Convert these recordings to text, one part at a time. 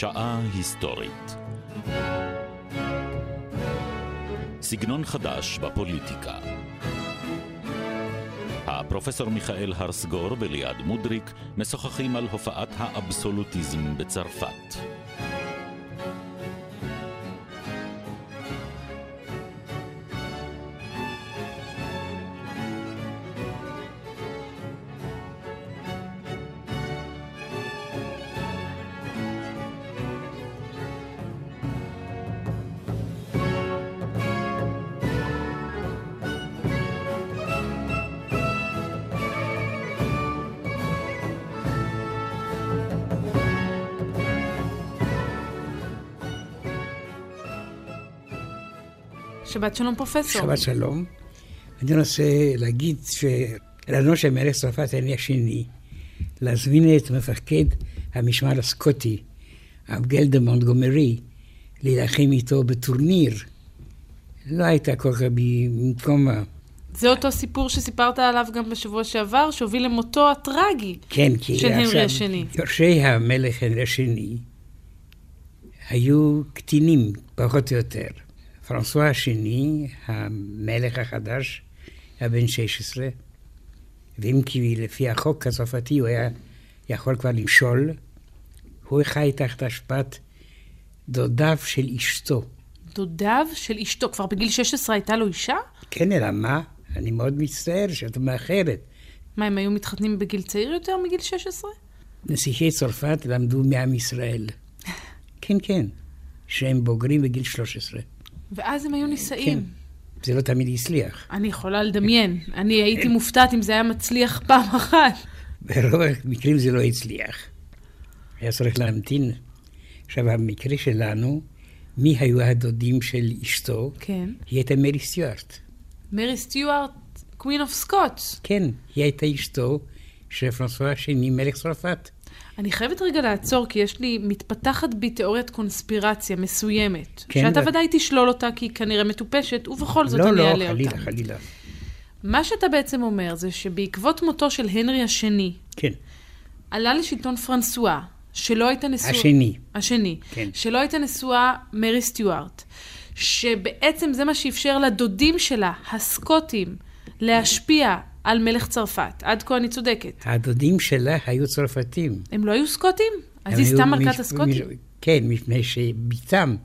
שעה היסטורית. סגנון חדש בפוליטיקה. הפרופסור מיכאל הרסגור וליעד מודריק משוחחים על הופעת האבסולוטיזם בצרפת. שבת שלום פרופסור. שבת שלום. אני רוצה להגיד שרעיונו של מלך צרפת אני השני, להזמין את מפקד המשמר הסקוטי, אבגל דה מונטגומרי, להילחם איתו בטורניר. לא הייתה כל כך במקומה. זה אותו סיפור שסיפרת עליו גם בשבוע שעבר, שהוביל למותו הטרגי כן, כי של הנרי השני. יורשי המלך הנרי השני היו קטינים, פחות או יותר. פרנסואה השני, המלך החדש, היה בן 16, ואם כי לפי החוק הצרפתי הוא היה יכול כבר למשול, הוא חי תחת השפעת דודיו של אשתו. דודיו של אשתו, כבר בגיל 16 הייתה לו אישה? כן, אלא מה? אני מאוד מצטער שאת מאחרת. מה, הם היו מתחתנים בגיל צעיר יותר מגיל 16? נסיכי צרפת למדו מעם ישראל. כן, כן, שהם בוגרים בגיל 13. ואז הם היו נישאים. כן. זה לא תמיד הצליח. אני יכולה לדמיין. אני הייתי מופתעת אם זה היה מצליח פעם אחת. ברוב המקרים זה לא הצליח. היה צריך להמתין. עכשיו, המקרה שלנו, מי היו הדודים של אשתו? כן. היא הייתה מרי סטיוארט. מרי סטיוארט, קווין אוף סקוט. כן, היא הייתה אשתו של פרנסואה השני, מלך צרפת. אני חייבת רגע לעצור, כי יש לי, מתפתחת בי תיאוריית קונספירציה מסוימת. כן, שאתה ו- ודאי תשלול אותה, כי היא כנראה מטופשת, ובכל זאת לא, אני לא, אעלה חלילה, אותה. חלילה. מה שאתה בעצם אומר זה שבעקבות מותו של הנרי השני, כן, עלה לשלטון פרנסואה, שלא הייתה נשואה... השני. השני. כן. שלא הייתה נשואה מרי סטיוארט. שבעצם זה מה שאפשר לדודים שלה, הסקוטים, להשפיע על מלך צרפת. עד כה אני צודקת. הדודים שלה היו צרפתים. הם לא היו סקוטים? אז היא סתם מלכת מש- הסקוטים? מש- כן, מפני שבתם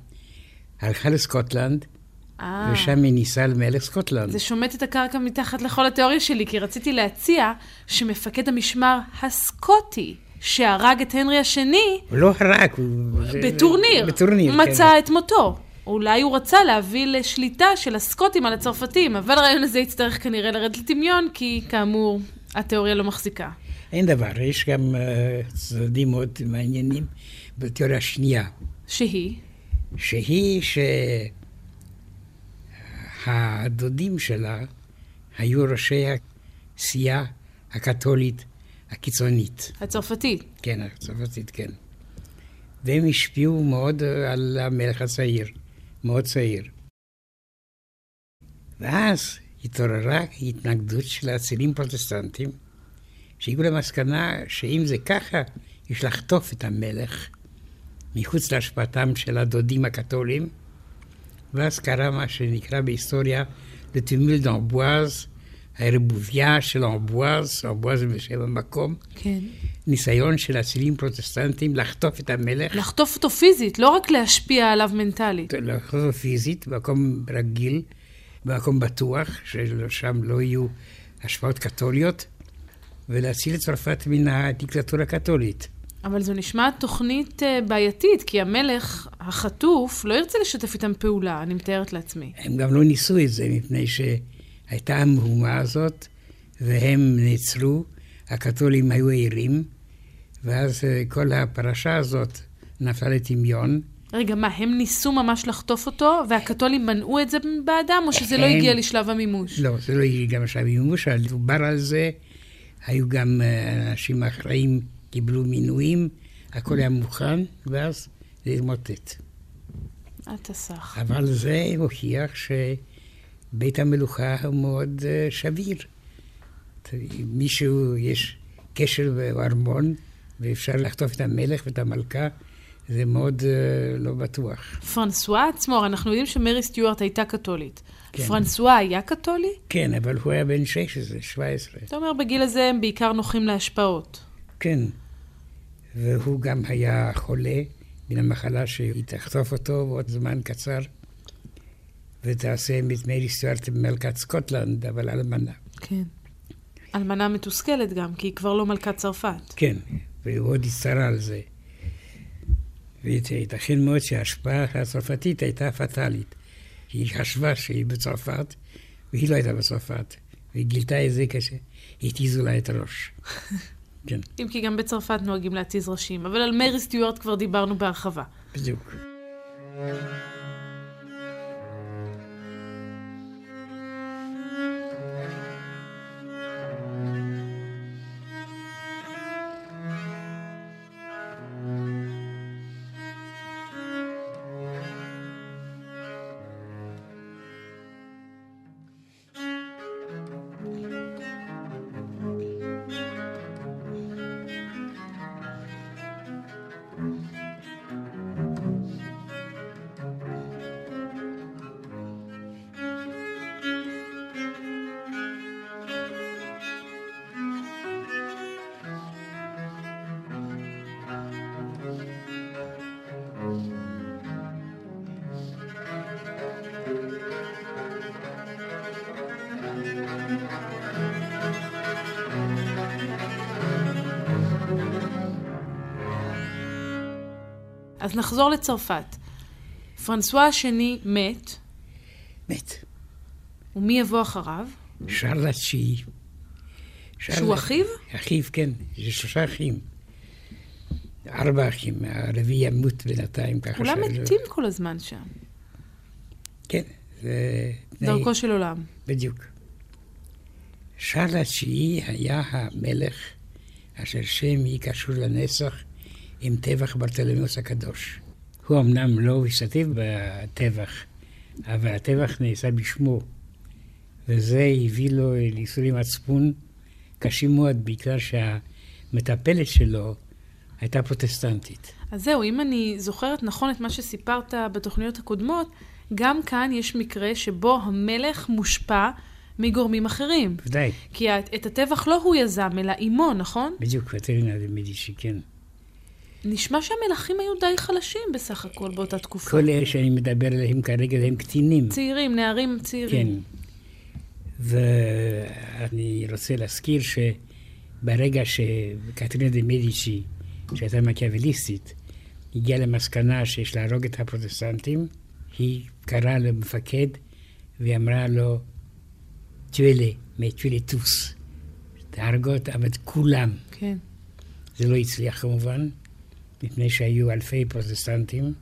הלכה לסקוטלנד, אה, ושם היא נישאה למלך סקוטלנד. זה שומט את הקרקע מתחת לכל התיאוריה שלי, כי רציתי להציע שמפקד המשמר הסקוטי, שהרג את הנרי השני, הוא לא הרג, הוא... בטורניר, בטורניר, מצא כן. את מותו. אולי הוא רצה להביא לשליטה של הסקוטים על הצרפתים, אבל הרעיון הזה יצטרך כנראה לרדת לטמיון, כי כאמור, התיאוריה לא מחזיקה. אין דבר, יש גם אה, צדדים מאוד מעניינים בתיאוריה השנייה, שהיא, שהיא שהדודים שלה היו ראשי הכסייה הקתולית הקיצונית. הצרפתית. כן, הצרפתית, כן. והם השפיעו מאוד על המלך הצעיר, מאוד צעיר. ואז התעוררה התנגדות של האצילים פרוטסטנטים, שהגיעו למסקנה שאם זה ככה, יש לחטוף את המלך מחוץ להשפעתם של הדודים הקתולים, ואז קרה מה שנקרא בהיסטוריה לטמיל דאמבואז, הערבוביה של אמבואז זה בשם המקום, כן. ניסיון של אצילים פרוטסטנטים לחטוף את המלך, לחטוף אותו פיזית, לא רק להשפיע עליו מנטלית. לחטוף אותו פיזית, במקום רגיל, במקום בטוח, ששם לא יהיו השפעות קתוליות, ולהציל את צרפת מן הדיקטטורה הקתולית. אבל זו נשמעת תוכנית אה, בעייתית, כי המלך החטוף לא ירצה לשתף איתם פעולה, אני מתארת לעצמי. הם גם לא ניסו את זה, מפני שהייתה המהומה הזאת, והם נעצרו, הקתולים היו ערים, ואז אה, כל הפרשה הזאת נפלה לטמיון. רגע, מה, הם ניסו ממש לחטוף אותו, והקתולים מנעו את זה בעדם, או שזה לא הם- הגיע לשלב המימוש? לא, זה לא הגיע גם עכשיו מימוש, אבל דובר על זה, היו גם אה, אנשים אחראים, קיבלו מינויים, הכל היה מוכן, ואז זה התמוטט. אתה סך. אבל זה הוכיח שבית המלוכה הוא מאוד אה, שביר. מישהו, יש קשר בארמון, ואפשר לחטוף את המלך ואת המלכה, זה מאוד uh, לא בטוח. פרנסואה עצמו, אנחנו יודעים שמרי סטיוארט הייתה קתולית. כן. פרנסואה היה קתולי? כן, אבל הוא היה בן 16, 17. אתה אומר, בגיל הזה הם בעיקר נוחים להשפעות. כן. והוא גם היה חולה מן המחלה שהיא תחטוף אותו בעוד זמן קצר, ותעשה את מרי סטיוארט במלכת סקוטלנד, אבל אלמנה. כן. אלמנה מתוסכלת גם, כי היא כבר לא מלכת צרפת. כן, והוא עוד הצטרה על זה. וייתכן מאוד שההשפעה הצרפתית הייתה פטאלית. היא חשבה שהיא בצרפת, והיא לא הייתה בצרפת. והיא גילתה את זה כשהתיזו לה את הראש. כן, אם כי גם בצרפת נוהגים להתיז ראשים. אבל על מרי סטיוארט כבר דיברנו בהרחבה. בדיוק. אז נחזור לצרפת. פרנסואה השני מת, מת. ומי יבוא אחריו? שרל התשיעי. שהוא אחיו? אחיו, כן. יש שלושה אחים. ארבע אחים, הרביעי ימות בינתיים, ככה כולם מתים כל הזמן שם. כן, זה... דרכו של עולם. בדיוק. שרל התשיעי היה המלך אשר שם יהי קשור לנסח עם טבח ברטלמיוס הקדוש. הוא אמנם לא השתתף בטבח, אבל הטבח נעשה בשמו, וזה הביא לו לייסורי מצפון קשים מאוד, בגלל שהמטפלת שלו הייתה פרוטסטנטית. אז זהו, אם אני זוכרת נכון את מה שסיפרת בתוכניות הקודמות, גם כאן יש מקרה שבו המלך מושפע מגורמים אחרים. ודאי, כי את הטבח לא הוא יזם, אלא אמו, נכון? בדיוק, קטרינה דה מדיצ'י, כן. נשמע שהמלכים היו די חלשים בסך הכל באותה תקופה. כל אלה שאני מדבר עליהם כרגע הם קטינים. צעירים, נערים כן. צעירים. ואני רוצה להזכיר שברגע שקטרינה דה מדיצ'י, שהייתה מקיאווליסטית, הגיעה למסקנה שיש להרוג את הפרוטסטנטים, היא קראה למפקד והיא אמרה לו, תואלה, מתואלה טוס, תהרוג אותם את כולם. כן. זה לא הצליח כמובן, מפני שהיו אלפי פרוטסטנטים,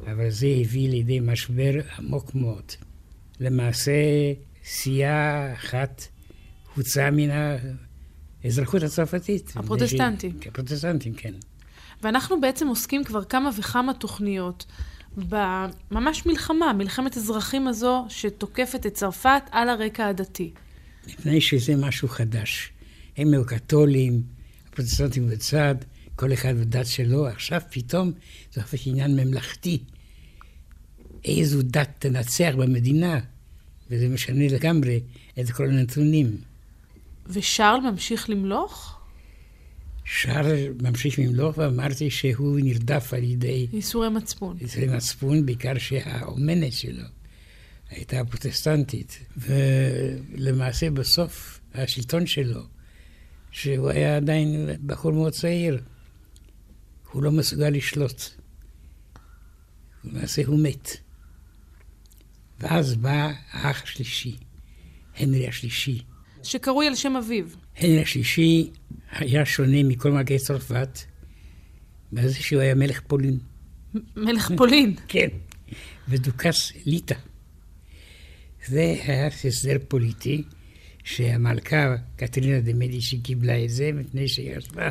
אבל זה הביא לידי משבר עמוק מאוד. למעשה, סיעה אחת הוצאה מן האזרחות הצרפתית. הפרוטסטנטים. כן, הפרוטסטנטים, כן. ואנחנו בעצם עוסקים כבר כמה וכמה תוכניות בממש מלחמה, מלחמת אזרחים הזו שתוקפת את צרפת על הרקע הדתי. מפני שזה משהו חדש. הם היו קתולים, הפרוטסטנטים בצד, כל אחד בדת שלו, עכשיו פתאום זה הופך עניין ממלכתי. איזו דת תנצח במדינה, וזה משנה לגמרי את כל הנתונים. ושארל ממשיך למלוך? שר ממשיך ממלוך ואמרתי שהוא נרדף על ידי ייסורי מצפון. יצרי מצפון, בעיקר שהאומנת שלו הייתה פרוטסטנטית. ולמעשה בסוף השלטון שלו, שהוא היה עדיין בחור מאוד צעיר, הוא לא מסוגל לשלוט. למעשה הוא מת. ואז בא האח השלישי, הנרי השלישי. שקרוי על שם אביו. הנרי השלישי היה שונה מכל מלכי צרפת, בזה שהוא היה מלך פולין. מלך פולין. כן, ודוכס ליטא. זה היה הסדר פוליטי שהמלכה קטרינה דה מדיצ'י קיבלה את זה, מפני שהיא חשבה,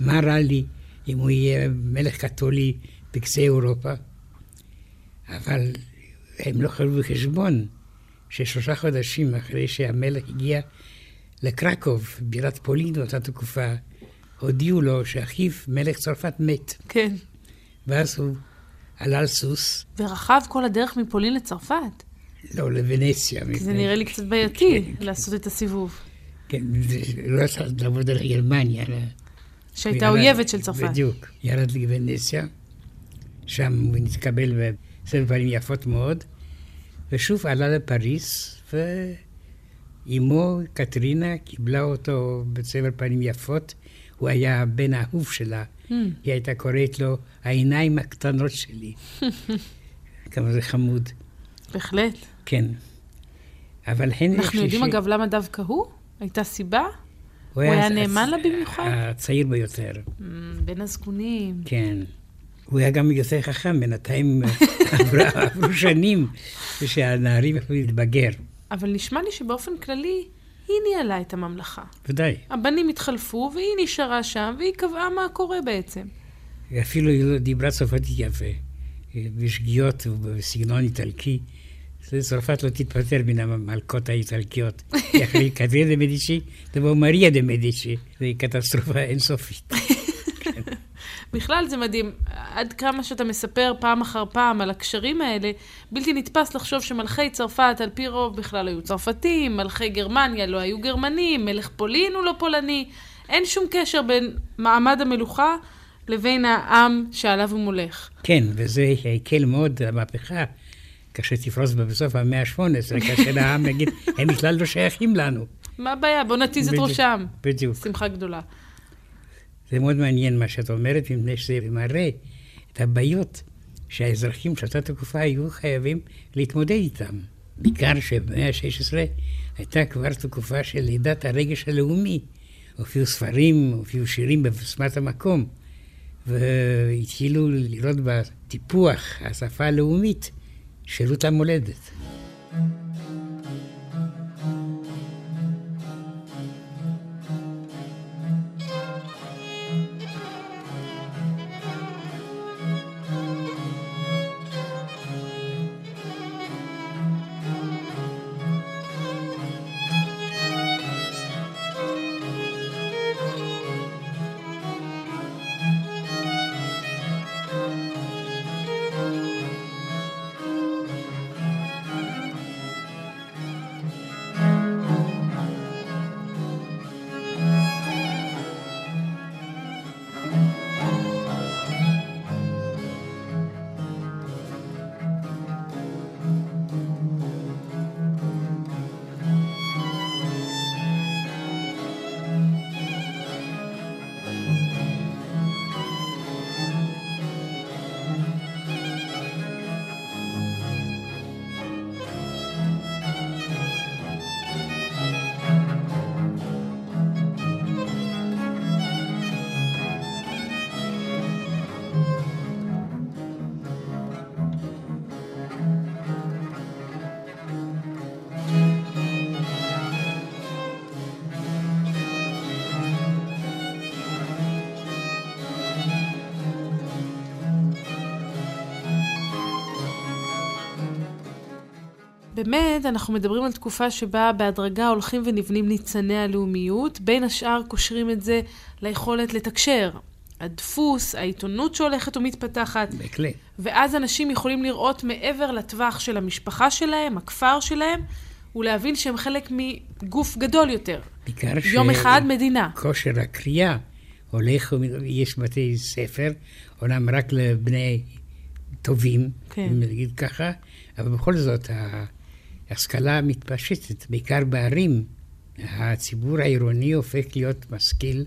מה רע לי אם הוא יהיה מלך קתולי בקצה אירופה? אבל הם לא חשבו בחשבון ששלושה חודשים אחרי שהמלך הגיע לקרקוב, בירת פולין באותה תקופה, הודיעו לו שאחיו, מלך צרפת, מת. כן. ואז הוא עלה על סוס, ורכב כל הדרך מפולין לצרפת. לא, לוונציה. כי זה נראה לי קצת בעייתי כן, לעשות את הסיבוב. כן, לא רצה לעבוד על גרמניה. שהייתה אויבת של צרפת. בדיוק. ירד לוונציה, שם הוא נתקבל בסבב פנים יפות מאוד, ושוב עלה לפריז, ואימו, קטרינה, קיבלה אותו בסבר פנים יפות. הוא היה הבן האהוב שלה. Hmm. היא הייתה קוראת לו העיניים הקטנות שלי. כמה זה חמוד. בהחלט. כן. אבל הנרי אנחנו יודעים אגב למה דווקא הוא? הייתה סיבה? הוא היה נאמן לה במיוחד? הצעיר ביותר, Mm, בין הזקונים. כן. הוא היה גם יותר חכם, בינתיים עברו- שנים שהנערים יכלו להתבגר. אבל נשמע לי שבאופן כללי, היא ניהלה את הממלכה. ודאי. הבנים התחלפו, והיא נשארה שם, והיא קבעה מה קורה בעצם. אפילו היא לא דיברה צרפתית יפה, בשגיאות ובסגנון איטלקי. צרפת לא תתפטר מן המלכות האיטלקיות. אחרי קטרין דה מדיצ'י, תבוא מריה דה מדיצ'י. זו קטסטרופה אינסופית. בכלל זה מדהים, עד כמה שאתה מספר פעם אחר פעם על הקשרים האלה, בלתי נתפס לחשוב שמלכי צרפת על פי רוב בכלל היו צרפתים, מלכי גרמניה לא היו גרמנים, מלך פולין הוא לא פולני, אין שום קשר בין מעמד המלוכה לבין העם שעליו הוא מולך. כן, וזה הקל מאוד המהפכה, כאשר תפרוס בסוף המאה ה-18, כאשר העם יגיד, הם בכלל לא שייכים לנו. מה הבעיה? בוא נתיז את. ראשם. בדיוק. שמחה גדולה. זה מאוד מעניין מה שאת אומרת, מפני שזה מראה את הבעיות שהאזרחים של אותה תקופה היו חייבים להתמודד איתם. בעיקר שבמאה ה-16 הייתה כבר תקופה של לידת הרגש הלאומי. הופיעו ספרים, הופיעו שירים בבשמת המקום, והתחילו לראות בטיפוח השפה הלאומית שירות למולדת. באמת, אנחנו מדברים על תקופה שבה בהדרגה הולכים ונבנים ניצני הלאומיות, בין השאר קושרים את זה ליכולת לתקשר. הדפוס, העיתונות שהולכת ומתפתחת, בהחלט. ואז אנשים יכולים לראות מעבר לטווח של המשפחה שלהם, הכפר שלהם, ולהבין שהם חלק מגוף גדול יותר. בעיקר יום אחד מדינה. כושר הקריאה הולך, יש בתי ספר, אומנם רק לבני טובים, כן. אם נגיד ככה, אבל בכל זאת ההשכלה מתפשטת, בעיקר בערים. הציבור העירוני הופך להיות משכיל,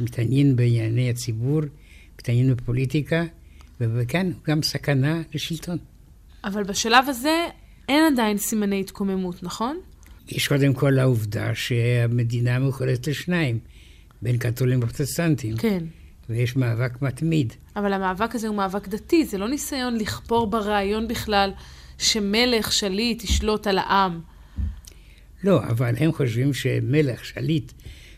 מתעניין בענייני הציבור, מתעניין בפוליטיקה, וכאן גם סכנה לשלטון. אבל בשלב הזה אין עדיין סימני התקוממות, נכון? יש קודם כל העובדה שהמדינה מחולקת לשניים, בין קתולים לפרוטסטנטים, כן. ויש מאבק מתמיד. אבל המאבק הזה הוא מאבק דתי, זה לא ניסיון לכפור ברעיון בכלל שמלך, שליט, ישלוט על העם. לא, אבל הם חושבים שמלך, שליט,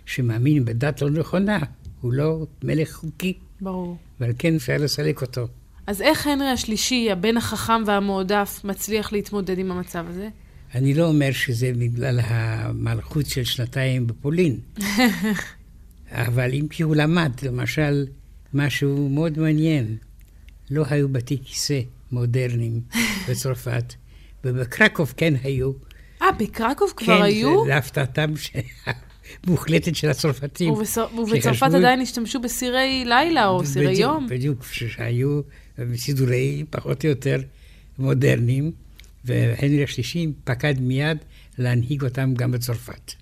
שמאמין בדת לא נכונה, הוא לא מלך חוקי, ברור. ועל כן אפשר לסלק אותו. אז איך הנרי השלישי, הבן החכם והמועדף, מצליח להתמודד עם המצב הזה? אני לא אומר שזה בגלל המלכות של שנתיים בפולין, אבל אם כי הוא למד, למשל, משהו מאוד מעניין. לא היו בתי כיסא מודרניים בצרפת, ובקרקוב כן היו. אה, בקרקוב כן, כבר היו? זה להפתעתם המוחלטת של הצרפתים. ובצ- ובצרפת שחשבו- עדיין השתמשו בסירי לילה או סירי בדיוק, יום. בדיוק, שהיו סידורי פחות או יותר מודרניים, והנרי השלישי פקד מיד להנהיג אותם גם בצרפת.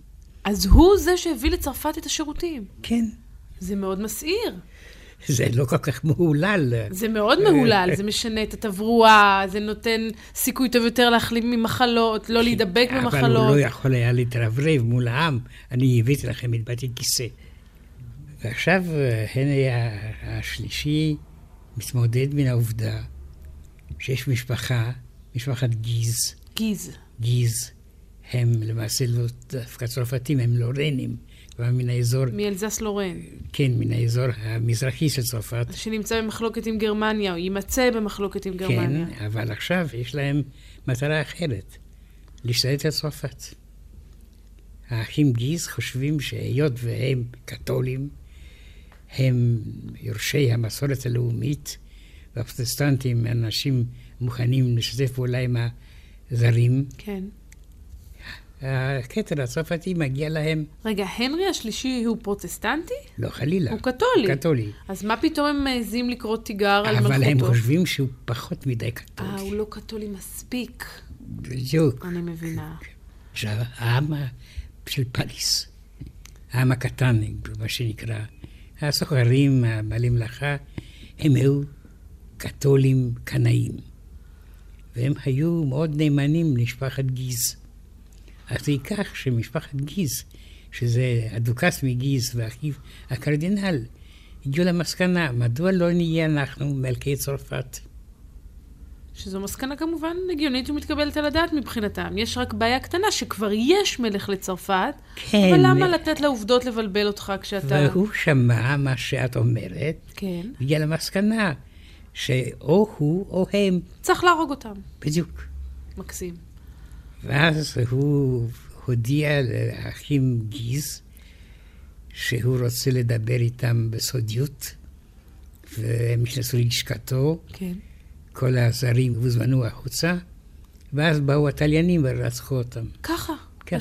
אז הוא זה שהביא לצרפת את השירותים. כן, זה מאוד מסעיר. זה לא כל כך מהולל. זה מאוד מהולל, זה משנה את התברואה, זה נותן סיכוי טוב יותר להחלים ממחלות, לא להידבק אבל הוא. לא יכול היה להתרברב מול העם, אני הבאתי לכם את בתי כיסא. ועכשיו אה, הנרי השלישי מתמודד מן העובדה שיש משפחה, משפחת גיז, גיז. גיז, הם למעשה לא דווקא צרפתים, הם לורנים, כבר מן האזור, מאלזס לורן, כן, מן האזור המזרחי של צרפת. שנמצא במחלוקת עם גרמניה, או יימצא במחלוקת עם גרמניה. כן, אבל עכשיו יש להם מטרה אחרת, להשתלט על צרפת. האחים גיז חושבים שהיות והם קתולים, הם יורשי המסורת הלאומית, והפרוטסטנטים אנשים מוכנים לשתף פעולה עם הזרים. כן. הכתר הצרפתי מגיע להם, רגע, הנרי השלישי הוא פרוטסטנטי? לא חלילה. הוא קתולי. קתולי. אז מה פתאום הם מעזים לקרוא תיגר על אבל הם מלכותו? חושבים שהוא פחות מדי אה, קתולי. הוא לא קתולי מספיק. בדיוק. אני מבינה. עכשיו, העם של פריס, העם הקטן, מה שנקרא, הסוחרים, בעלי מלאכה, הם היו קתולים קנאים. והם היו מאוד נאמנים למשפחת גיז. אז זה ייקח שמשפחת גיז, שזה הדוכס מגיז ואחיו הקרדינל, הגיעו למסקנה, מדוע לא נהיה אנחנו מלכי צרפת? שזו מסקנה כמובן הגיונית ומתקבלת על הדעת מבחינתם. יש רק בעיה קטנה, שכבר יש מלך לצרפת, כן. אבל למה לתת לעובדות לבלבל אותך כשאתה... והוא שמע מה שאת אומרת, כן. הגיע למסקנה שאו הוא או הם, צריך להרוג אותם. בדיוק. מקסים. ואז הוא הודיע לאחים גיז שהוא רוצה לדבר איתם בסודיות, והם נכנסו ללשכתו, כן. כל הזרים הוזמנו החוצה, ואז באו התליינים ורצחו אותם. ככה. כן.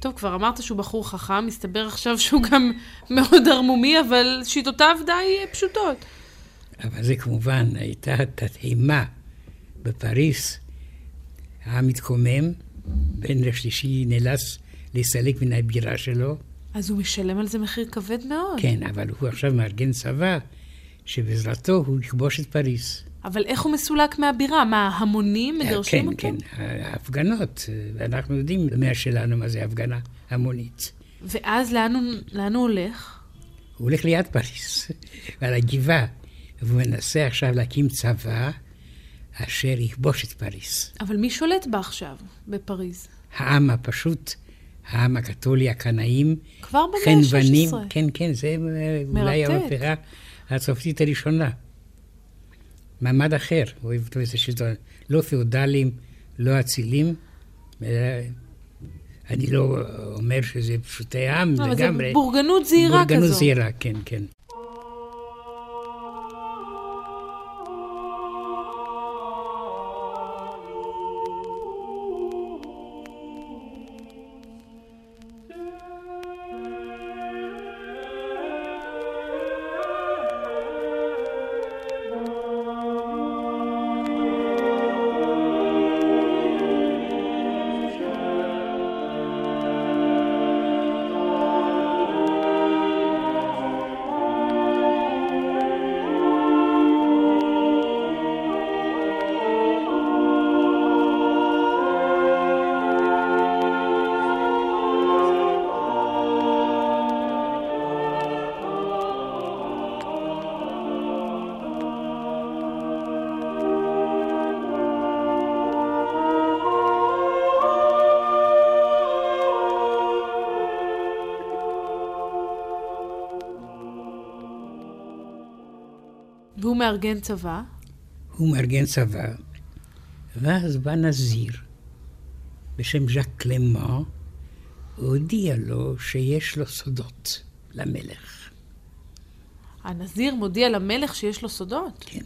טוב, כבר אמרת שהוא בחור חכם, מסתבר עכשיו שהוא גם מאוד ערמומי, אבל שיטותיו די פשוטות. אבל זה כמובן הייתה תדהמה בפריס, העם התקומם, בן השלישי נאלץ להסתלק מן הבירה שלו, אז הוא משלם על זה מחיר כבד מאוד. כן, אבל הוא עכשיו מארגן צבא שבעזרתו הוא יכבוש את פריס. אבל איך הוא מסולק מהבירה? מה, המונים מגרשים אותו? כן, כן, ההפגנות, אנחנו יודעים במאה שלנו מה זה הפגנה המונית. ואז לאן הוא, לאן הוא הולך? הוא הולך ליד פריס, על הגבעה, והוא מנסה עכשיו להקים צבא אשר יכבוש את פריס. אבל מי שולט בה עכשיו, בפריז? העם הפשוט, העם הקתולי, הקנאים, כבר במאה חנוונים, ה-16. כן, כן, זה אה, אולי מרתק. המהפכה הצרפתית הראשונה. מעמד אחר, הוא אוהב את השלטון, לא פיאודלים, לא אצילים. אלא- אני לא אומר שזה פשוטי עם לא, אבל זה לגמרי. בורגנות זהירה בורגנות כזו. זהירה, כן, כן. מארגן צבא. הוא מארגן צבא, ואז בא נזיר בשם ז'אק קלמה, והודיע לו שיש לו סודות למלך. הנזיר מודיע למלך שיש לו סודות. כן.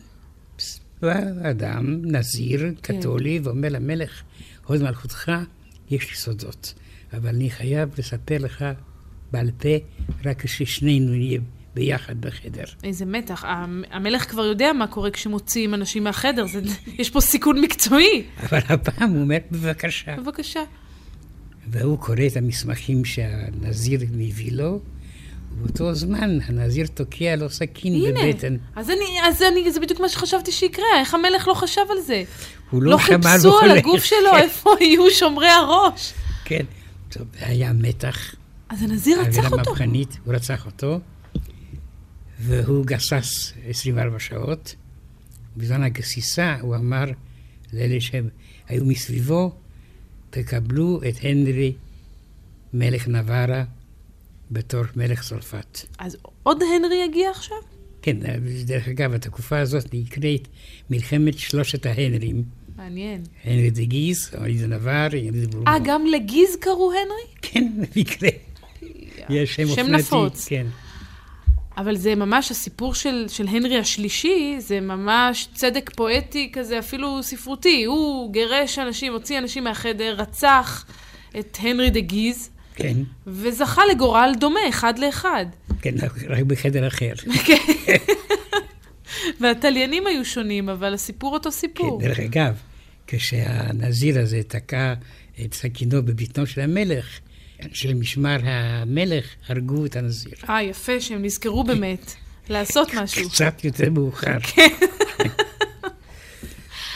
אדם, נזיר, קתולי, ואומר למלך, הוד מלכותך, יש לי סודות, אבל אני חייב לספר לך בעל פה רק כששנינו נהיה ביחד בחדר. איזה מתח. המלך כבר יודע מה קורה כשמוציאים אנשים מהחדר, זה, יש פה סיכון מקצועי. אבל הפעם הוא אומר, בבקשה. בבקשה. והוא קורא את המסמכים שהנזיר מביא לו, ובאותו זמן הנזיר תוקע לו סכין הנה, בבטן. אז אני, אז אני, זה בדיוק מה שחשבתי שיקרה, איך המלך לא חשב על זה? הוא לא, לא חיפשו על והולך. הגוף שלו איפה יהיו שומרי הראש. כן. טוב, היה מתח. אז הנזיר רצח אותו. מהפכנית, הוא רצח אותו, והוא גסס 24 שעות. בזמן הגסיסה הוא אמר לאלה שהיו מסביבו, תקבלו את הנרי מלך נווארה בתור מלך צרפת. אז עוד הנרי יגיע עכשיו? כן, דרך אגב, התקופה הזאת נקראת מלחמת שלושת ההנרים. מעניין. הנרי דה גיז, הנרי דה נוואר, הנרי דה בורבון. אה, גם לגיז קראו הנרי? כן, במקרה. יש שם שם אופנתי. נפוץ. כן. אבל זה ממש, הסיפור של, של הנרי השלישי, זה ממש צדק פואטי כזה, אפילו ספרותי. הוא גירש אנשים, הוציא אנשים מהחדר, רצח את הנרי דה גיז, כן, וזכה לגורל דומה, אחד לאחד. כן, רק בחדר אחר. כן. והתליינים היו שונים, אבל הסיפור אותו סיפור. כן, דרך אגב, כשהנזיר הזה תקע את סכינו בבטנו של המלך, אנשי משמר המלך הרגו את הנזיר. אה, יפה שהם נזכרו באמת לעשות משהו. קצת יותר מאוחר.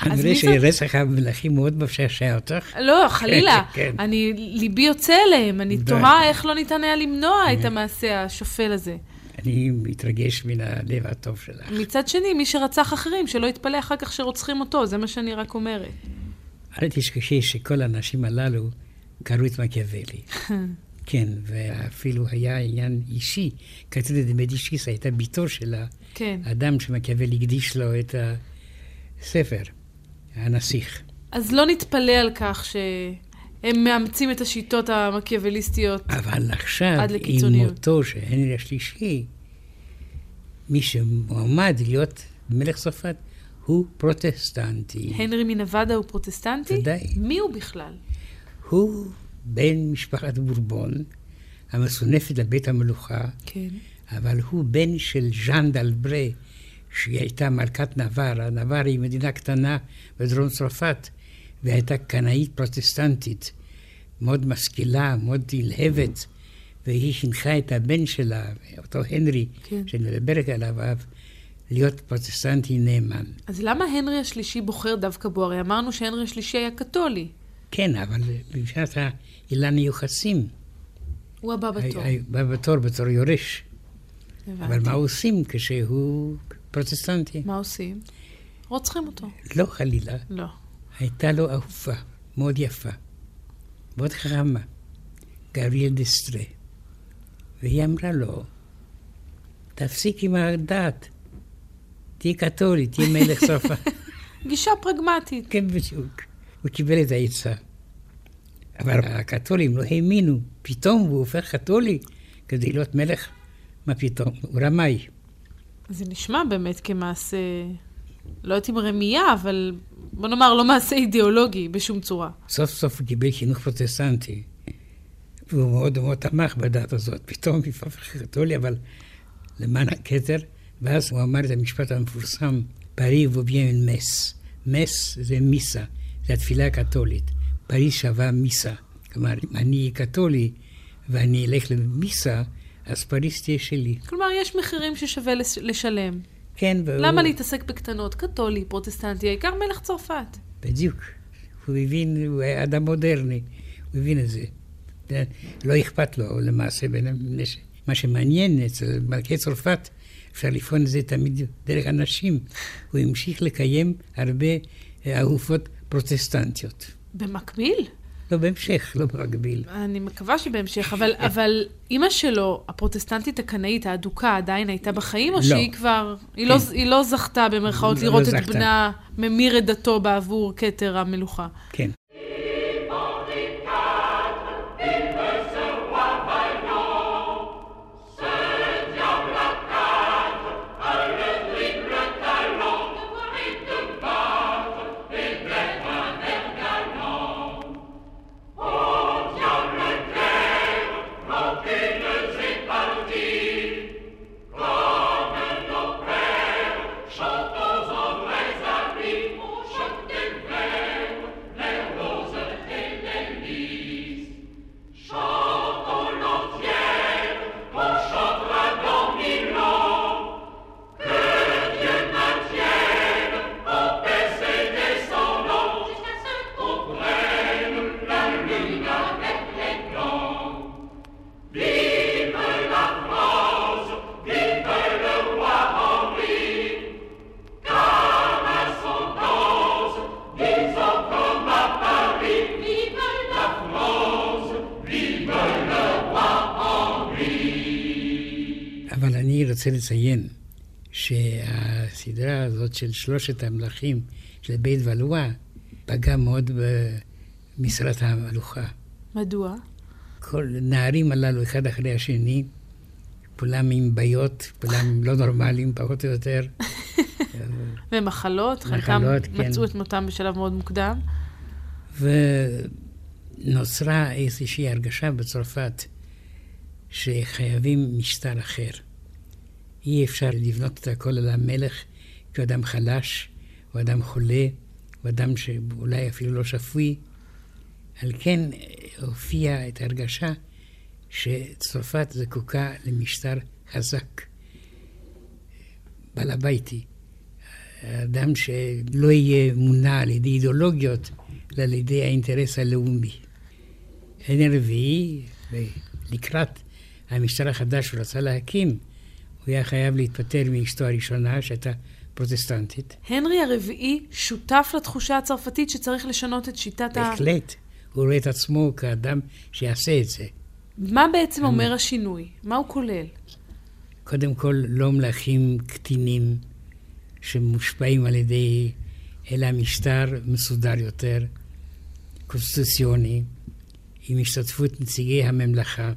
אני אז רואה שרצח המלכים מאוד משעשע אותך. לא, חלילה. כן. אני, ליבי יוצא אליהם. אני. תוהה איך לא ניתן היה למנוע את המעשה השפל הזה. אני מתרגש מן הלב הטוב שלך. מצד שני, מי שרצח אחרים, שלא יתפלא אחר כך שרוצחים אותו, זה מה שאני רק אומרת. אל תשכחי שכל האנשים הללו קראו את מקיאוולי. כן, ואפילו היה עניין אישי. קטרינה דה מדישיס הייתה בתו של כן. האדם שמקיאוולי הקדיש לו את הספר, הנסיך. אז לא נתפלא על כך שהם מאמצים את השיטות המקיאווליסטיות. אבל עכשיו, עם. מותו של הנרי השלישי, מי שמועמד להיות מלך צרפת הוא פרוטסטנטי. הנרי מנווארה הוא פרוטסטנטי? ודאי. מי הוא בכלל? הוא בן משפחת בורבון, המסונפת לבית המלוכה, כן. אבל הוא בן של ז'אן ד'אלברה, שהיא הייתה מלכת נווארה. נווארה היא מדינה קטנה בדרום צרפת, והייתה קנאית פרוטסטנטית, מאוד משכילה, מאוד נלהבת, והיא חינכה את הבן שלה, אותו הנרי, כן. שאני מדברת עליו, להיות פרוטסטנטי נאמן. אז למה הנרי השלישי בוחר דווקא בו? הרי אמרנו שהנרי השלישי היה קתולי. כן, אבל מבחינת האילן היוחסים, הוא הבא בתור. בא בתור, בתור יורש. אבל הבנתי. מה עושים כשהוא פרוטסטנטי? מה עושים? רוצחים אותו. לא חלילה, לא. הייתה לו אהובה מאוד יפה, מאוד חכמה, גבריאל דסטרה. והיא אמרה לו, תפסיק עם הדת, תהיה קתולי, תהיה מלך צרפת. גישה פרגמטית. כן, בדיוק. הוא קיבל את העצה. אבל הקתולים לא האמינו, פתאום הוא הופך קתולי כדי להיות מלך. מה פתאום? הוא רמאי. זה נשמע באמת כמעשה, לא יודעת אם רמייה, אבל בוא נאמר, לא מעשה אידיאולוגי בשום צורה. סוף סוף הוא קיבל חינוך פרוטסטנטי, והוא מאוד מאוד תמך בדת הזאת. פתאום הוא הפך קתולי, אבל למען הכתר, ואז הוא אמר את המשפט המפורסם, פרי וביין מס. מס זה מיסה, זה התפילה הקתולית. פריז שווה מיסה. כלומר, אם אני קתולי ואני אלך למיסה, אז פריז תהיה שלי. כלומר, יש מחירים ששווה לש- לשלם. כן, והוא... למה להתעסק בקטנות? קתולי, פרוטסטנטי, העיקר מלך צרפת. בדיוק. הוא הבין, הוא היה אדם מודרני, הוא הבין את זה. לא אכפת לו למעשה, בין- מה שמעניין אצל מלכי צרפת, אפשר לבחון את זה תמיד דרך אנשים. הוא המשיך לקיים הרבה אה, אהופות פרוטסטנטיות. במקביל? לא בהמשך, לא במקביל. אני מקווה שבהמשך, אבל, אבל אימא שלו, הפרוטסטנטית הקנאית האדוקה, עדיין הייתה בחיים, או לא. שהיא כבר... היא, לא, כן. היא לא זכתה במרכאות לא לראות את זכתה. בנה ממיר את דתו בעבור כתר המלוכה. כן. רוצה לציין שהסדרה הזאת של שלושת המלכים של בית ולואה פגעה מאוד במשרת המלוכה. מדוע? כל הנערים הללו, אחד אחרי השני, כולם עם בעיות, כולם לא נורמליים, פחות או יותר. ומחלות, חלקם כן. מצאו את מותם בשלב מאוד מוקדם. ונוצרה איזושהי הרגשה בצרפת שחייבים משטר אחר. אי אפשר לבנות את הכל על המלך כאדם חלש, או אדם חולה, או אדם שאולי אפילו לא שפוי. על כן הופיעה את ההרגשה שצרפת זקוקה למשטר חזק, בעל הביתי. אדם שלא יהיה מונע על ידי אידיאולוגיות, אלא על ידי האינטרס הלאומי. עין הרביעי, לקראת המשטר החדש שהוא רצה להקים, הוא היה חייב להתפטר מאשתו הראשונה, שהייתה פרוטסטנטית. הנרי הרביעי שותף לתחושה הצרפתית שצריך לשנות את שיטת ה... בהחלט. הוא רואה את עצמו כאדם שיעשה את זה. מה בעצם אומר השינוי? מה הוא כולל? קודם כל, לא מלכים קטינים שמושפעים על ידי, אלא משטר מסודר יותר, קונסטיטוציוני, עם השתתפות נציגי הממלכה.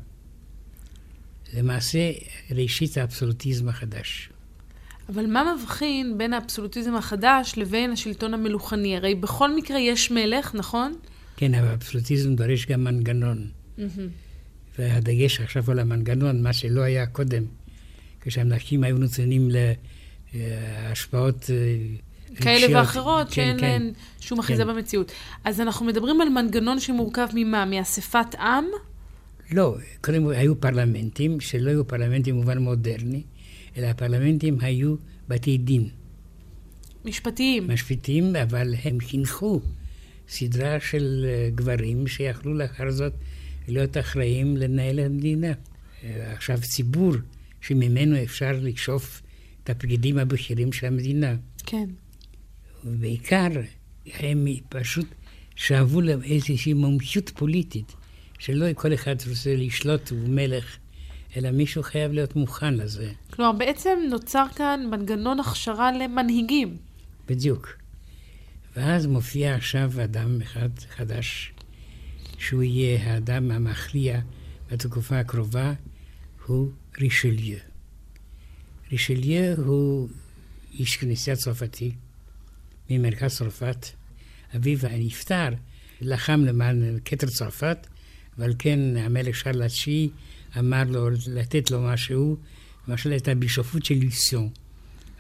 למעשה, ראשית האבסולוטיזם החדש. אבל מה מבחין בין האבסולוטיזם החדש לבין השלטון המלוכני? הרי בכל מקרה יש מלך, נכון? כן, אבל האבסולוטיזם דורש גם מנגנון. והדגש עכשיו על המנגנון, מה שלא היה קודם, כשהמלכים היו נותנים להשפעות אה, כאלה רגשיות. ואחרות, כן, שאין כן. להן שום אחיזה כן. במציאות. אז אנחנו מדברים על מנגנון שמורכב ממה? מאספת עם? לא, קודם כל היו פרלמנטים, שלא היו פרלמנטים במובן מודרני, אלא הפרלמנטים היו בתי דין, משפטיים. משפיטים, אבל הם חינכו סדרה של אה, גברים שיכלו לאחר זאת להיות אחראים לנהל המדינה. אה, עכשיו, ציבור שממנו אפשר לשאוף את הפקידים הבכירים של המדינה. כן. ובעיקר, הם פשוט שאבו להם איזושהי מומחיות פוליטית, שלא כל אחד רוצה לשלוט, הוא מלך, אלא מישהו חייב להיות מוכן לזה. כלומר, בעצם נוצר כאן מנגנון הכשרה למנהיגים. בדיוק. ואז מופיע עכשיו אדם אחד חדש, שהוא יהיה האדם המכריע בתקופה הקרובה, הוא רישליו. רישליו הוא איש כנסייה צרפתי ממרכז צרפת. אביו הנפטר לחם למען כתר צרפת, ועל כן המלך שרל התשיעי אמר לו לתת לו משהו, למשל את הבישופות של לוסיון.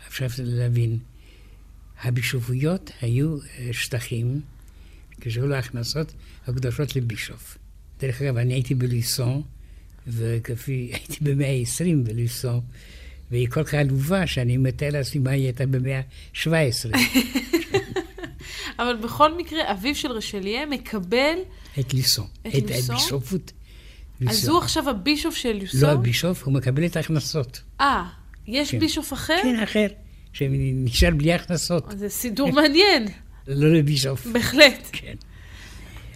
עכשיו להבין, הבישופויות היו אה, שטחים, כשהיו לו הכנסות הקדושות לבישוף. דרך אגב, אני הייתי בלויסון, וכפי, הייתי במאה ה-20 בלויסון, והיא כל כך עלובה שאני מתאר לעצמי מה היא הייתה במאה ה-17. אבל בכל מקרה, אביו של רשליה מקבל... את ליסון. את את ליסון? הבישופות. אז ליסון. הוא עכשיו הבישוף של לוסון? לא הבישוף, הוא מקבל את ההכנסות. אה, יש כן. בישוף אחר? כן, אחר, שנשאר בלי הכנסות. זה סידור מעניין, לא לבישוף. בהחלט. כן.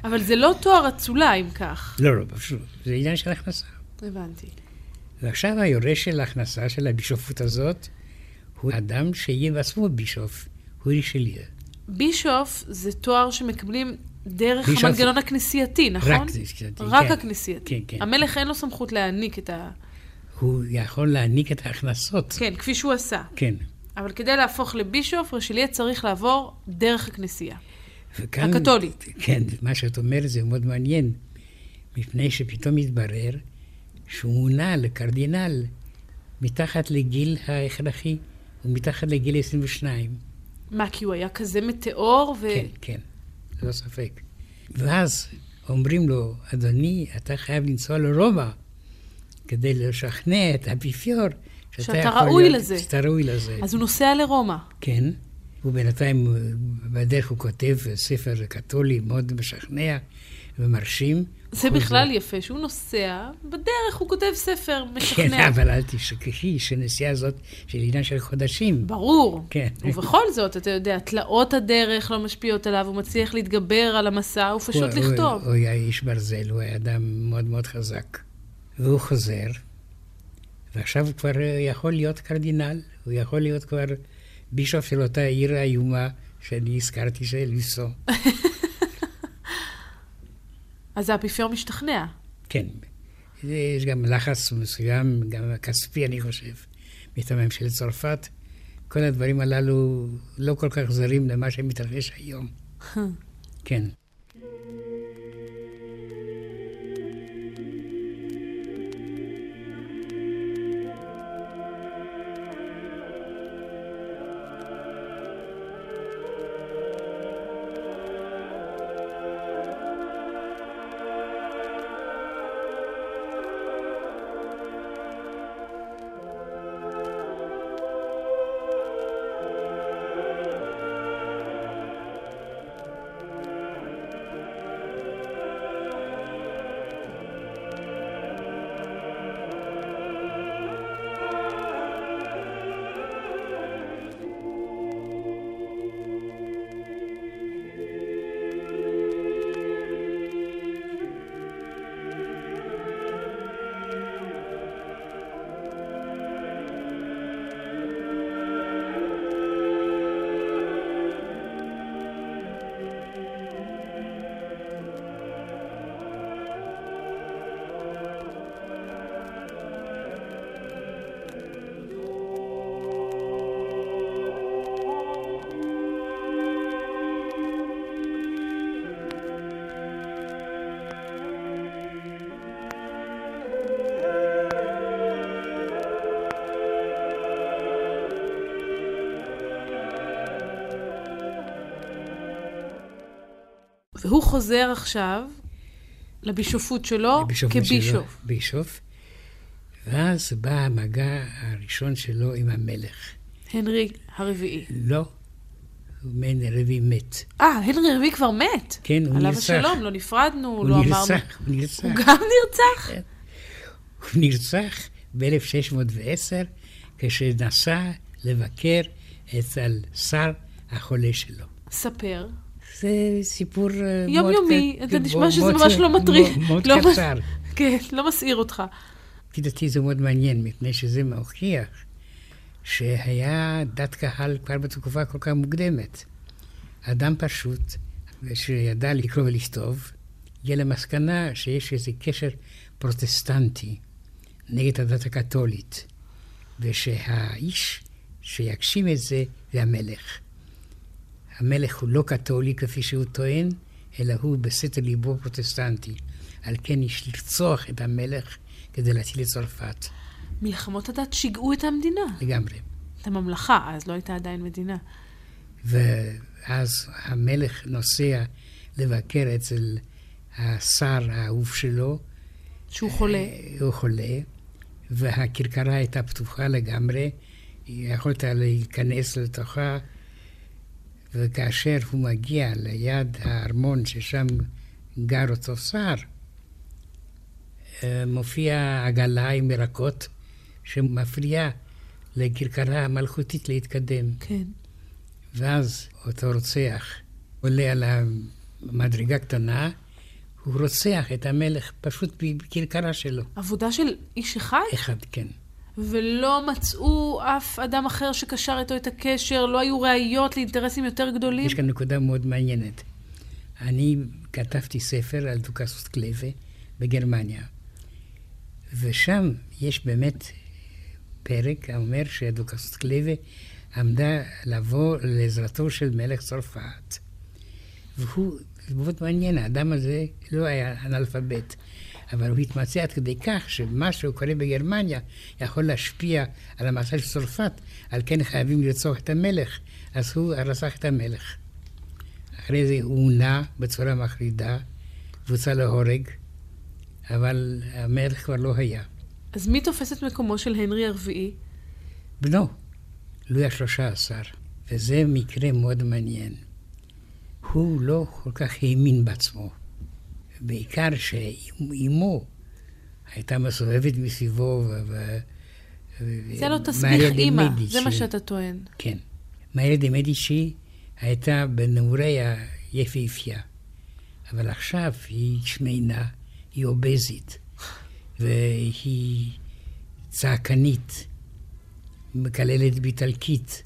אבל זה לא תואר אצולה, אם כך. לא, לא, פשוט, זה עניין של הכנסה. הבנתי. ועכשיו היורש של ההכנסה של הבישופות הזאת הוא אדם שיהיה בעצמו בישוף, הוא רישליה. בישוף זה תואר שמקבלים דרך המנגנון הכנסייתי, נכון? רק כנסייתי, רק כן. הכנסייתי. כן, כן. המלך אין לו סמכות להעניק את ה... הוא יכול להעניק את ההכנסות. כן, כפי שהוא עשה. כן. אבל כדי להפוך לבישוף, רשליה צריך לעבור דרך הכנסייה. וכאן, הקתולית. כן, מה שאת אומרת זה מאוד מעניין, מפני שפתאום התברר שהוא מונה לקרדינל מתחת לגיל ההכרחי, ומתחת לגיל 22. מה, כי הוא היה כזה מטאור ו... כן, כן, ללא ספק. ואז אומרים לו, אדוני, אתה חייב לנסוע לרומא כדי לשכנע את האפיפיור שאתה יכול ראוי להיות- לזה. שאתה ראוי לזה. אז הוא נוסע לרומא. כן, ובינתיים אה, בדרך הוא כותב ספר קתולי מאוד משכנע ומרשים. זה. בכלל יפה, שהוא נוסע, בדרך הוא כותב ספר כן, משכנע. אבל אל תשכחי שנסיעה הזאת של עניין של חודשים. ברור. כן. ובכל זאת, אתה יודע, תלאות הדרך לא משפיעות עליו, הוא מצליח להתגבר על המסע, הוא פשוט הוא- לכתוב. הוא, הוא היה איש ברזל, הוא היה אדם מאוד מאוד חזק. והוא חוזר, ועכשיו הוא כבר יכול להיות קרדינל, הוא יכול להיות כבר בישוף של אותה עיר האיומה שאני הזכרתי, של ליסו. אז האפיפיור משתכנע. כן. יש גם לחץ מסוים, גם כספי, אני חושב, מטעם של צרפת. כל הדברים הללו לא כל כך זרים למה שמתרחש היום. כן. והוא חוזר עכשיו לבישופות שלו לבישופות כבישוף. שלו, בישוף. ואז בא המגע הראשון שלו עם המלך. הנרי הרביעי. לא, מנרי רביעי מת. אה, הנרי הרביעי כבר מת. כן, הוא עליו נרצח. השלום, לא נפרדנו, הוא לא אמרנו. נרצח, הוא נרצח. הוא גם נרצח? כן. הוא נרצח ב-1610 כשנסע לבקר אצל שר החולה שלו. ספר. זה סיפור אה, מאוד... יומיומי, זה נשמע שזה ממש לא מטריד. מאוד- לא קצר. כן, לא מסעיר אותך. לפי דעתי זה מאוד מעניין, מפני שזה מוכיח שהיה דת קהל כבר בתקופה כל כך מוקדמת. אדם פשוט, שידע לקרוא ולכתוב, הגיע למסקנה שיש איזה קשר פרוטסטנטי נגד הדת הקתולית, ושהאיש שיגשים את זה זה המלך. המלך הוא לא קתולי כפי שהוא טוען, אלא הוא בסתר ליבו פרוטסטנטי. על כן יש לרצוח את המלך כדי להציל את צרפת, מלחמות הדת שיגעו את המדינה. לגמרי. את הממלכה, אז לא הייתה עדיין מדינה. ואז המלך נוסע לבקר אצל השר האהוב שלו, שהוא חולה. אה, הוא חולה, והכרכרה הייתה פתוחה לגמרי, יכולת להיכנס לתוכה, וכאשר הוא מגיע ליד הארמון ששם גר אותו שר, אה, מופיע עגלה עם ירקות שמפריעה לכרכרה המלכותית להתקדם. כן. ואז אותו רוצח עולה על המדרגה קטנה, הוא רוצח את המלך פשוט בכרכרה שלו. עבודה של איש אחד? אחד, כן. ולא מצאו אף אדם אחר שקשר איתו את הקשר, לא היו ראיות לאינטרסים יותר גדולים? יש כאן נקודה מאוד מעניינת. אני כתבתי ספר על דוכסוס קלווה בגרמניה, ושם יש באמת פרק האומר שדוכסוס קלווה עמדה לבוא לעזרתו של מלך צרפת. והוא, זה מאוד מעניין, האדם הזה לא היה אנאלפבית, אבל הוא התמצא עד כדי כך שמה שהוא קורא בגרמניה יכול להשפיע על המצב של צרפת, על כן חייבים לרצוח את המלך, אז הוא רצח את המלך. אחרי זה הוא נע בצורה מחרידה, והוצא להורג, אבל המלך כבר לא היה. אז מי תופס את מקומו של הנרי הרביעי? בנו, לואי השלושה עשר, וזה מקרה מאוד מעניין. הוא לא כל כך האמין בעצמו, בעיקר שאימו הייתה מסובבת מסביבו, ו... ו- זה לא תסביך אימא. זה מה שאתה טוען. כן. מריה דה מדיצ'י הייתה בנעוריה יפהפייה, אבל עכשיו היא שמנה, היא אובזית, והיא צעקנית, מקללת באיטלקית,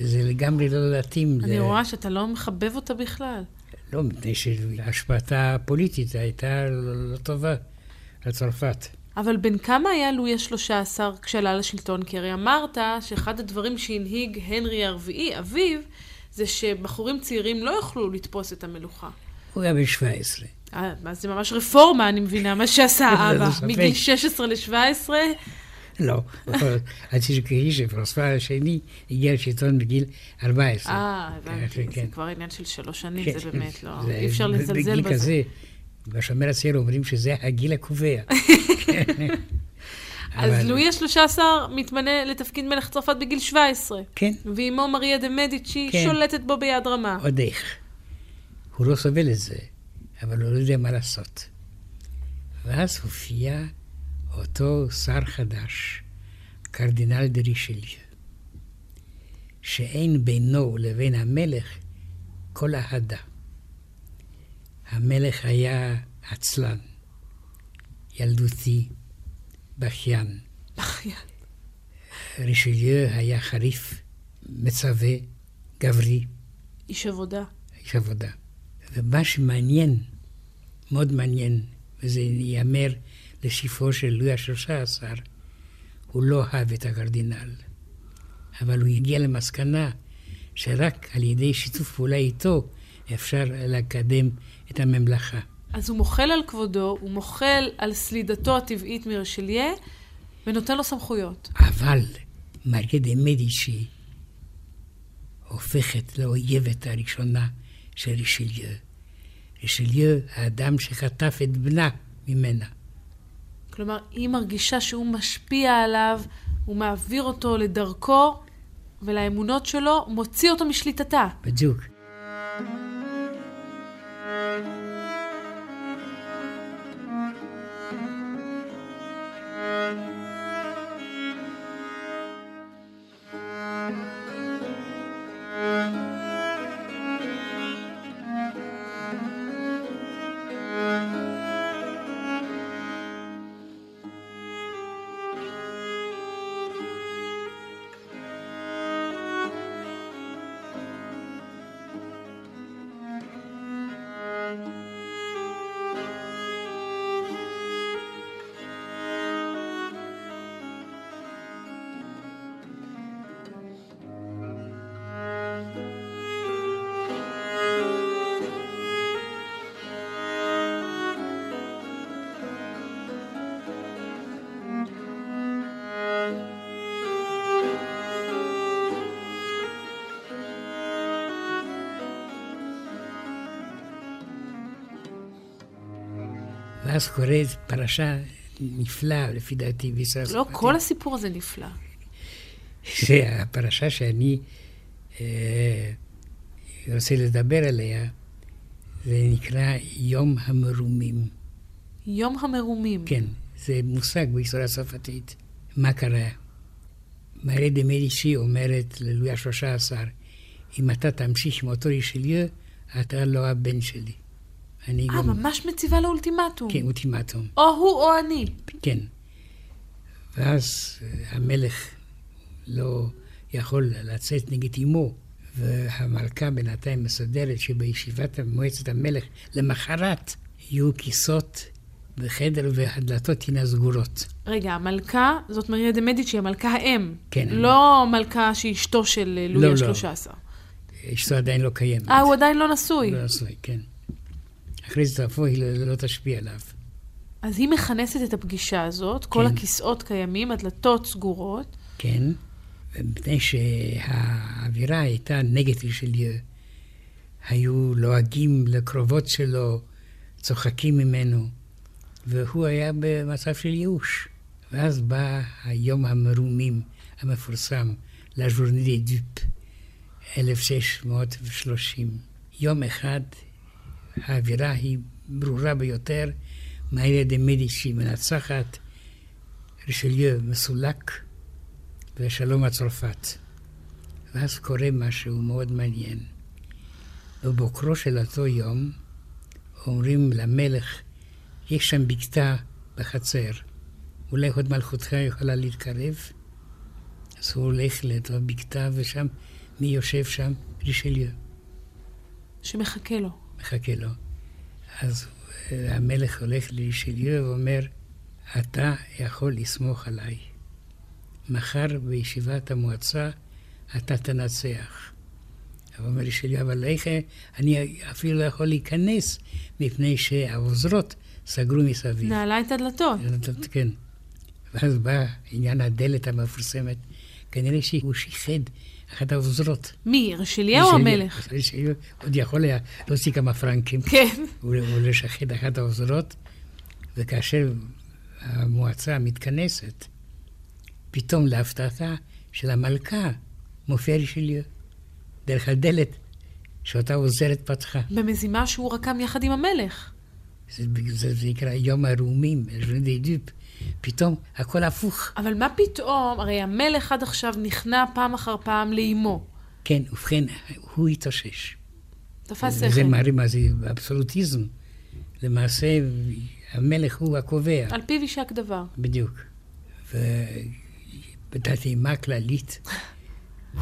וזה לגמרי לא להתאים. אני ל... רואה שאתה לא מחבב אותה בכלל. לא, מפני שהשפעתה הפוליטית הייתה לא, לא טובה לצרפת. אבל בן כמה היה לואי ה-13 כשעלה לשלטון? כי הרי אמרת שאחד הדברים שהנהיג הנרי הרביעי, אביו, זה שבחורים צעירים לא יוכלו לתפוס את המלוכה. הוא היה בן 17. אה, אז זה ממש רפורמה, אני מבינה, מה שעשה האבא. ספק. מגיל 16 ל-17, לא, עד שתזכרי שפרנסואה השני הגיע לשלטון בגיל 14. אה, הבנתי, זה כן. כבר עניין של שלוש שנים, כן, זה באמת לא, אי אפשר לזלזל בגיל בזה. כזה, בשומר הצעיר אומרים שזה הגיל הקובע. אז לואי ה-13 מתמנה לתפקיד מלך צרפת בגיל 17, כן, ואימו מריה דה מדיצ'י כן. שולטת בו ביד רמה. עוד איך. הוא לא סובל את זה, אבל הוא לא יודע מה לעשות. ואז הופיע אותו שר חדש, קרדינל דה רישליו, שאין בינו לבין המלך כל אהדה. המלך היה עצלן, ילדותי, בכיין. רישליו היה חריף, מצווה, גברי. איש עבודה. איש עבודה. ומה שמעניין, מאוד מעניין, וזה ייאמר לשבחו של לואי השלושה עשר, הוא לא אהב את הקרדינל, אבל הוא הגיע למסקנה שרק על ידי שיתוף פעולה איתו אפשר לקדם את הממלכה. אז הוא מוחל על כבודו, הוא מוחל על סלידתו הטבעית מרשליה, ונותן לו סמכויות. אבל מריה דה מדיצ'י הופכת לאויבת הראשונה של רישליו. רישליו, האדם שחטף את בנה ממנה. כלומר, היא מרגישה שהוא משפיע עליו, הוא מעביר אותו לדרכו ולאמונות שלו, מוציא אותו משליטתה. בדיוק. ואז קורית פרשה נפלאה, לפי דעתי, בישראל. לא, כל הסיפור הזה נפלא. שהפרשה שאני אה, רוצה לדבר עליה, זה נקרא יום המרומים. יום המרומים. כן, זה מושג בהיסטוריה הצרפתית. מה קרה? מריה דה מדיצ'י אומרת ללואי השלושה עשר, אם אתה תמשיך עם אותו רישליו, אתה לא הבן שלי. אני אה, גם... ממש מציבה לו אולטימטום. כן, אולטימטום. או הוא או אני. כן. ואז אה, המלך לא יכול לצאת נגד אמו, והמלכה בינתיים מסדרת שבישיבת מועצת המלך למחרת יהיו כיסות בחדר והדלתות תהיינה סגורות. רגע, המלכה, זאת מריה דה מדיצ'י, המלכה האם. כן. לא מלכה שהיא אשתו של אה, לואי לא, לא. השלושה עשר. אשתו עדיין לא קיימת. אה, הוא עדיין לא נשוי. לא נשוי, כן. אחרי זה תבוא, היא לא, לא תשפיע עליו. אז היא מכנסת את הפגישה הזאת, כל כן. הכיסאות קיימים, הדלתות סגורות. כן, מפני שהאווירה הייתה נגד רישליו. היו לועגים לקרובות שלו, צוחקים ממנו, והוא היה במצב של ייאוש. ואז בא היום המרומים המפורסם, לז'ורני דה דופ, 1630. יום אחד האווירה היא ברורה ביותר, מאירה דה מדיצ'י מנצחת, רישליו מסולק, ושלום הצרפת. ואז קורה משהו מאוד מעניין. בבוקרו של אותו יום אומרים למלך, יש שם בקתה בחצר, אולי עוד מלכותך יכולה להתקרב. אז הוא הולך לאותו בקתה, ושם, מי יושב שם? רישליו. שמחכה לו. מחכה לו. אז אה, המלך הולך לרישליו ואומר, אתה יכול לסמוך עליי. מחר בישיבת המועצה אתה תנצח. אבל אומר רישליו, אבל איך אני אפילו לא יכול להיכנס, מפני שהעוזרות סגרו מסביב. נעלה את הדלתות. כן. ואז בא עניין הדלת המפורסמת. כנראה שהוא שיחד אחת העוזרות. מי, רשליהו או המלך? רשליהו עוד יכול היה להוציא כמה פרנקים. כן. ולשחד אחת העוזרות, וכאשר המועצה מתכנסת, פתאום להפתעתה של המלכה מופיע רשליהו, דרך הדלת שאותה עוזרת פתחה. במזימה שהוא רקם יחד עם המלך. זה, זה, זה נקרא יום הרומים, ז'וני די דופ. פתאום הכל הפוך. אבל מה פתאום? הרי המלך עד עכשיו נכנע פעם אחר פעם לאימו. כן, ובכן, הוא התאושש. תפס שכל. וזה מראה מה זה אבסולוטיזם. למעשה, המלך הוא הקובע. על פיו יישק דבר. בדיוק. ובדת אימה כללית,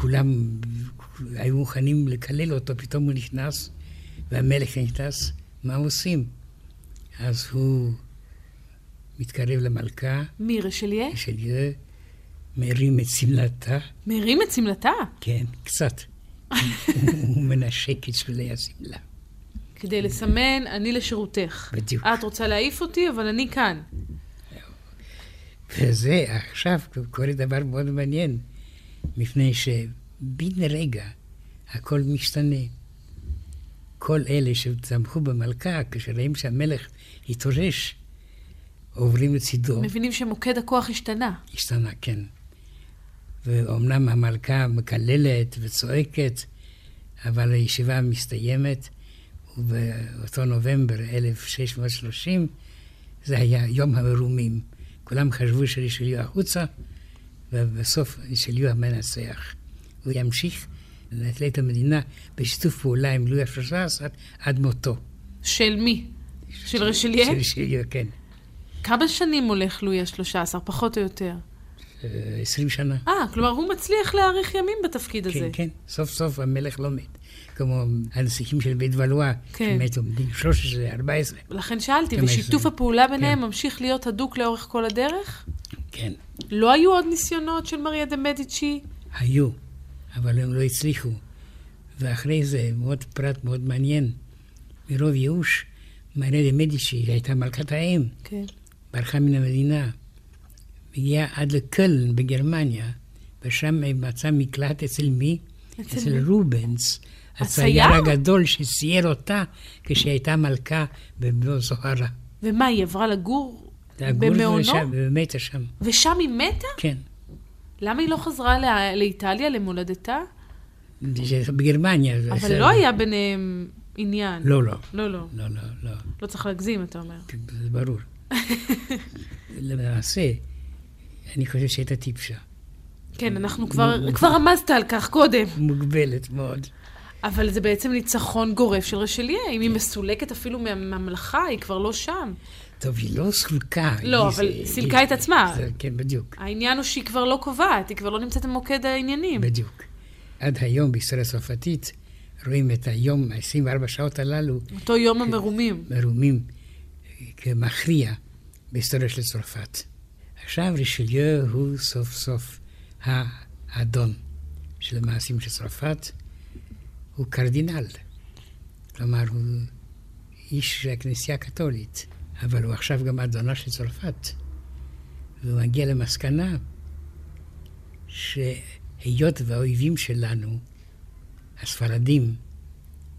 כולם היו מוכנים לקלל אותו, פתאום הוא נכנס, והמלך נכנס, מה עושים? אז הוא מתקרב למלכה. מי, רשליה? רשליה, מרים את שמלתה. מרים את שמלתה? כן, קצת. הוא מנשק את שבילי השמלה. כדי לסמן, אני לשירותך. בדיוק. את רוצה להעיף אותי, אבל אני כאן. וזה עכשיו קורה דבר מאוד מעניין, מפני שבן רגע הכל משתנה. כל אלה שצמחו במלכה, כשרואים שהמלך התעורש, עוברים לצידו. מבינים שמוקד הכוח השתנה. השתנה, כן. ואומנם המלכה מקללת וצועקת, אבל הישיבה מסתיימת, ובאותו נובמבר 1630 זה היה יום המרומים. כולם חשבו שרישליו החוצה, ובסוף רישליו המנצח. הוא ימשיך לנטלי את המדינה בשיתוף פעולה עם לואי ה-13 עד מותו. של מי? של רשליה? של רשליה, כן. כמה שנים הולך לואי ה-13, פחות או יותר? עשרים שנה. אה, כלומר הוא מצליח להאריך ימים בתפקיד כן, הזה. כן, כן. סוף סוף המלך לא מת. כמו הנסיכים של בית ולואה, כן. שמתו בגיל 13, 14. לכן שאלתי, 15. ושיתוף הפעולה ביניהם כן. ממשיך להיות הדוק לאורך כל הדרך? כן, לא היו עוד ניסיונות של מריה דה מדיצ'י? היו, אבל הם לא הצליחו. ואחרי זה, מאוד פרט מאוד מעניין, מרוב ייאוש, מריה דה מדיצ'י הייתה מלכת האם, כן. ברחה מן המדינה, הגיעה עד לקלן בגרמניה, ושם היא מצאה מקלט אצל מי? אצל אצל? רובנס, הצייר? הגדול שצייר אותה כשהיא הייתה מלכה בזוהרה. ומה, היא עברה לגור לגור במעונו? ומתה שם, ושם היא מתה? כן. למה היא לא חזרה לה- לאיטליה, למולדתה? בגרמניה. אבל זה- לא היה ביניהם עניין. לא, לא. לא, לא. לא, לא, לא. לא צריך להגזים, אתה אומר. זה ברור. למעשה, אני חושב שהייתה טיפשה. כן, אנחנו כבר, כבר רמזת על כך קודם. מוגבלת מאוד. אבל זה בעצם ניצחון גורף של רשליה. אם היא מסולקת אפילו מה- מהממלכה, היא כבר לא שם. טוב, היא לא סולקה. לא, אבל סילקה את עצמה. כן, בדיוק. העניין הוא שהיא כבר לא קובעת, היא כבר לא נמצאת במוקד העניינים. בדיוק. עד היום בישראל הצרפתית רואים את היום, ה-24 שעות הללו, אותו יום המרומים. מרומים כמכריע בהיסטוריה של צרפת. עכשיו רישליו הוא סוף סוף האדון של המעשים של צרפת, הוא קרדינל. כלומר, הוא איש של הכנסייה הקתולית, אבל הוא עכשיו גם אדונה של צרפת. והוא מגיע למסקנה שהיות והאויבים שלנו, הספרדים,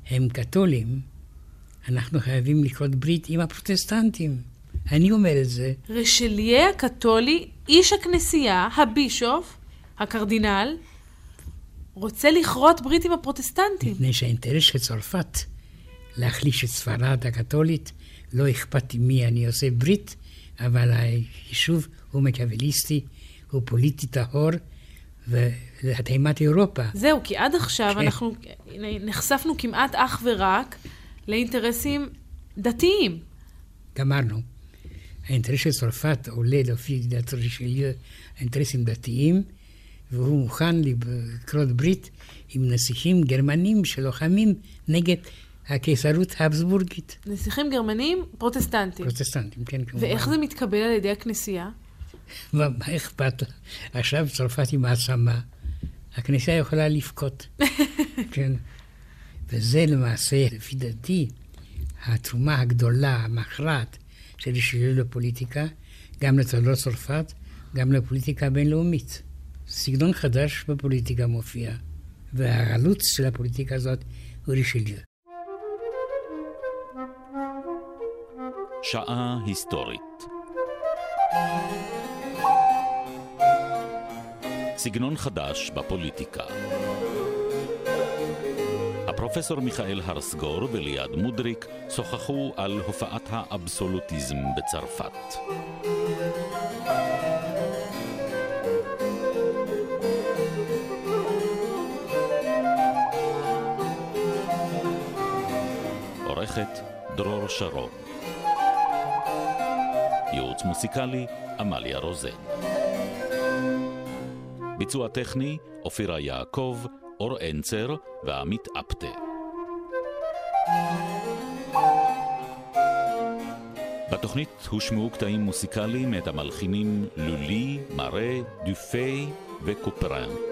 הם קתולים, אנחנו חייבים לקרות ברית עם הפרוטסטנטים. אני אומר את זה, רשליה הקתולי, איש הכנסייה, הבישוף, הקרדינל, רוצה לכרות ברית עם הפרוטסטנטים. מפני שהאינטרס של צרפת להחליש את ספרד הקתולית, לא אכפת עם מי אני עושה ברית, אבל היישוב הוא מקוויליסטי, הוא פוליטי טהור, ולתימת אירופה. זהו, כי עד עכשיו כן. אנחנו נחשפנו כמעט אך ורק לאינטרסים דתיים. גמרנו. האינטרס של צרפת עולה לפי דעת רישליו האינטרסים דתיים, והוא מוכן לקרות ברית עם נסיכים גרמנים שלוחמים נגד הקיסרות האבסבורגית. נסיכים גרמנים פרוטסטנטים. פרוטסטנטים, כן, כמובן. ואיך זה מתקבל על ידי הכנסייה? מה אכפת לה? עכשיו צרפת היא מעצמה, הכנסייה יכולה לבכות. כן. וזה למעשה, לפי דעתי, התרומה הגדולה, המכרעת, של רישליו לפוליטיקה, גם לתולדות צרפת, גם לפוליטיקה הבינלאומית. סגנון חדש בפוליטיקה מופיע, והחלוץ של הפוליטיקה הזאת הוא רישליו. שעה היסטורית סגנון חדש בפוליטיקה הפרופסור מיכאל הרסגור וליעד מודריק שוחחו על הופעת האבסולוטיזם בצרפת. עורכת דרור שרון. ייעוץ מוסיקלי עמליה רוזן. ביצוע טכני אופירה יעקב אור אנצר ועמית אפטה. בתוכנית הושמעו קטעים מוסיקליים מאת המלחינים לולי, מרה, דופיי וקופרן.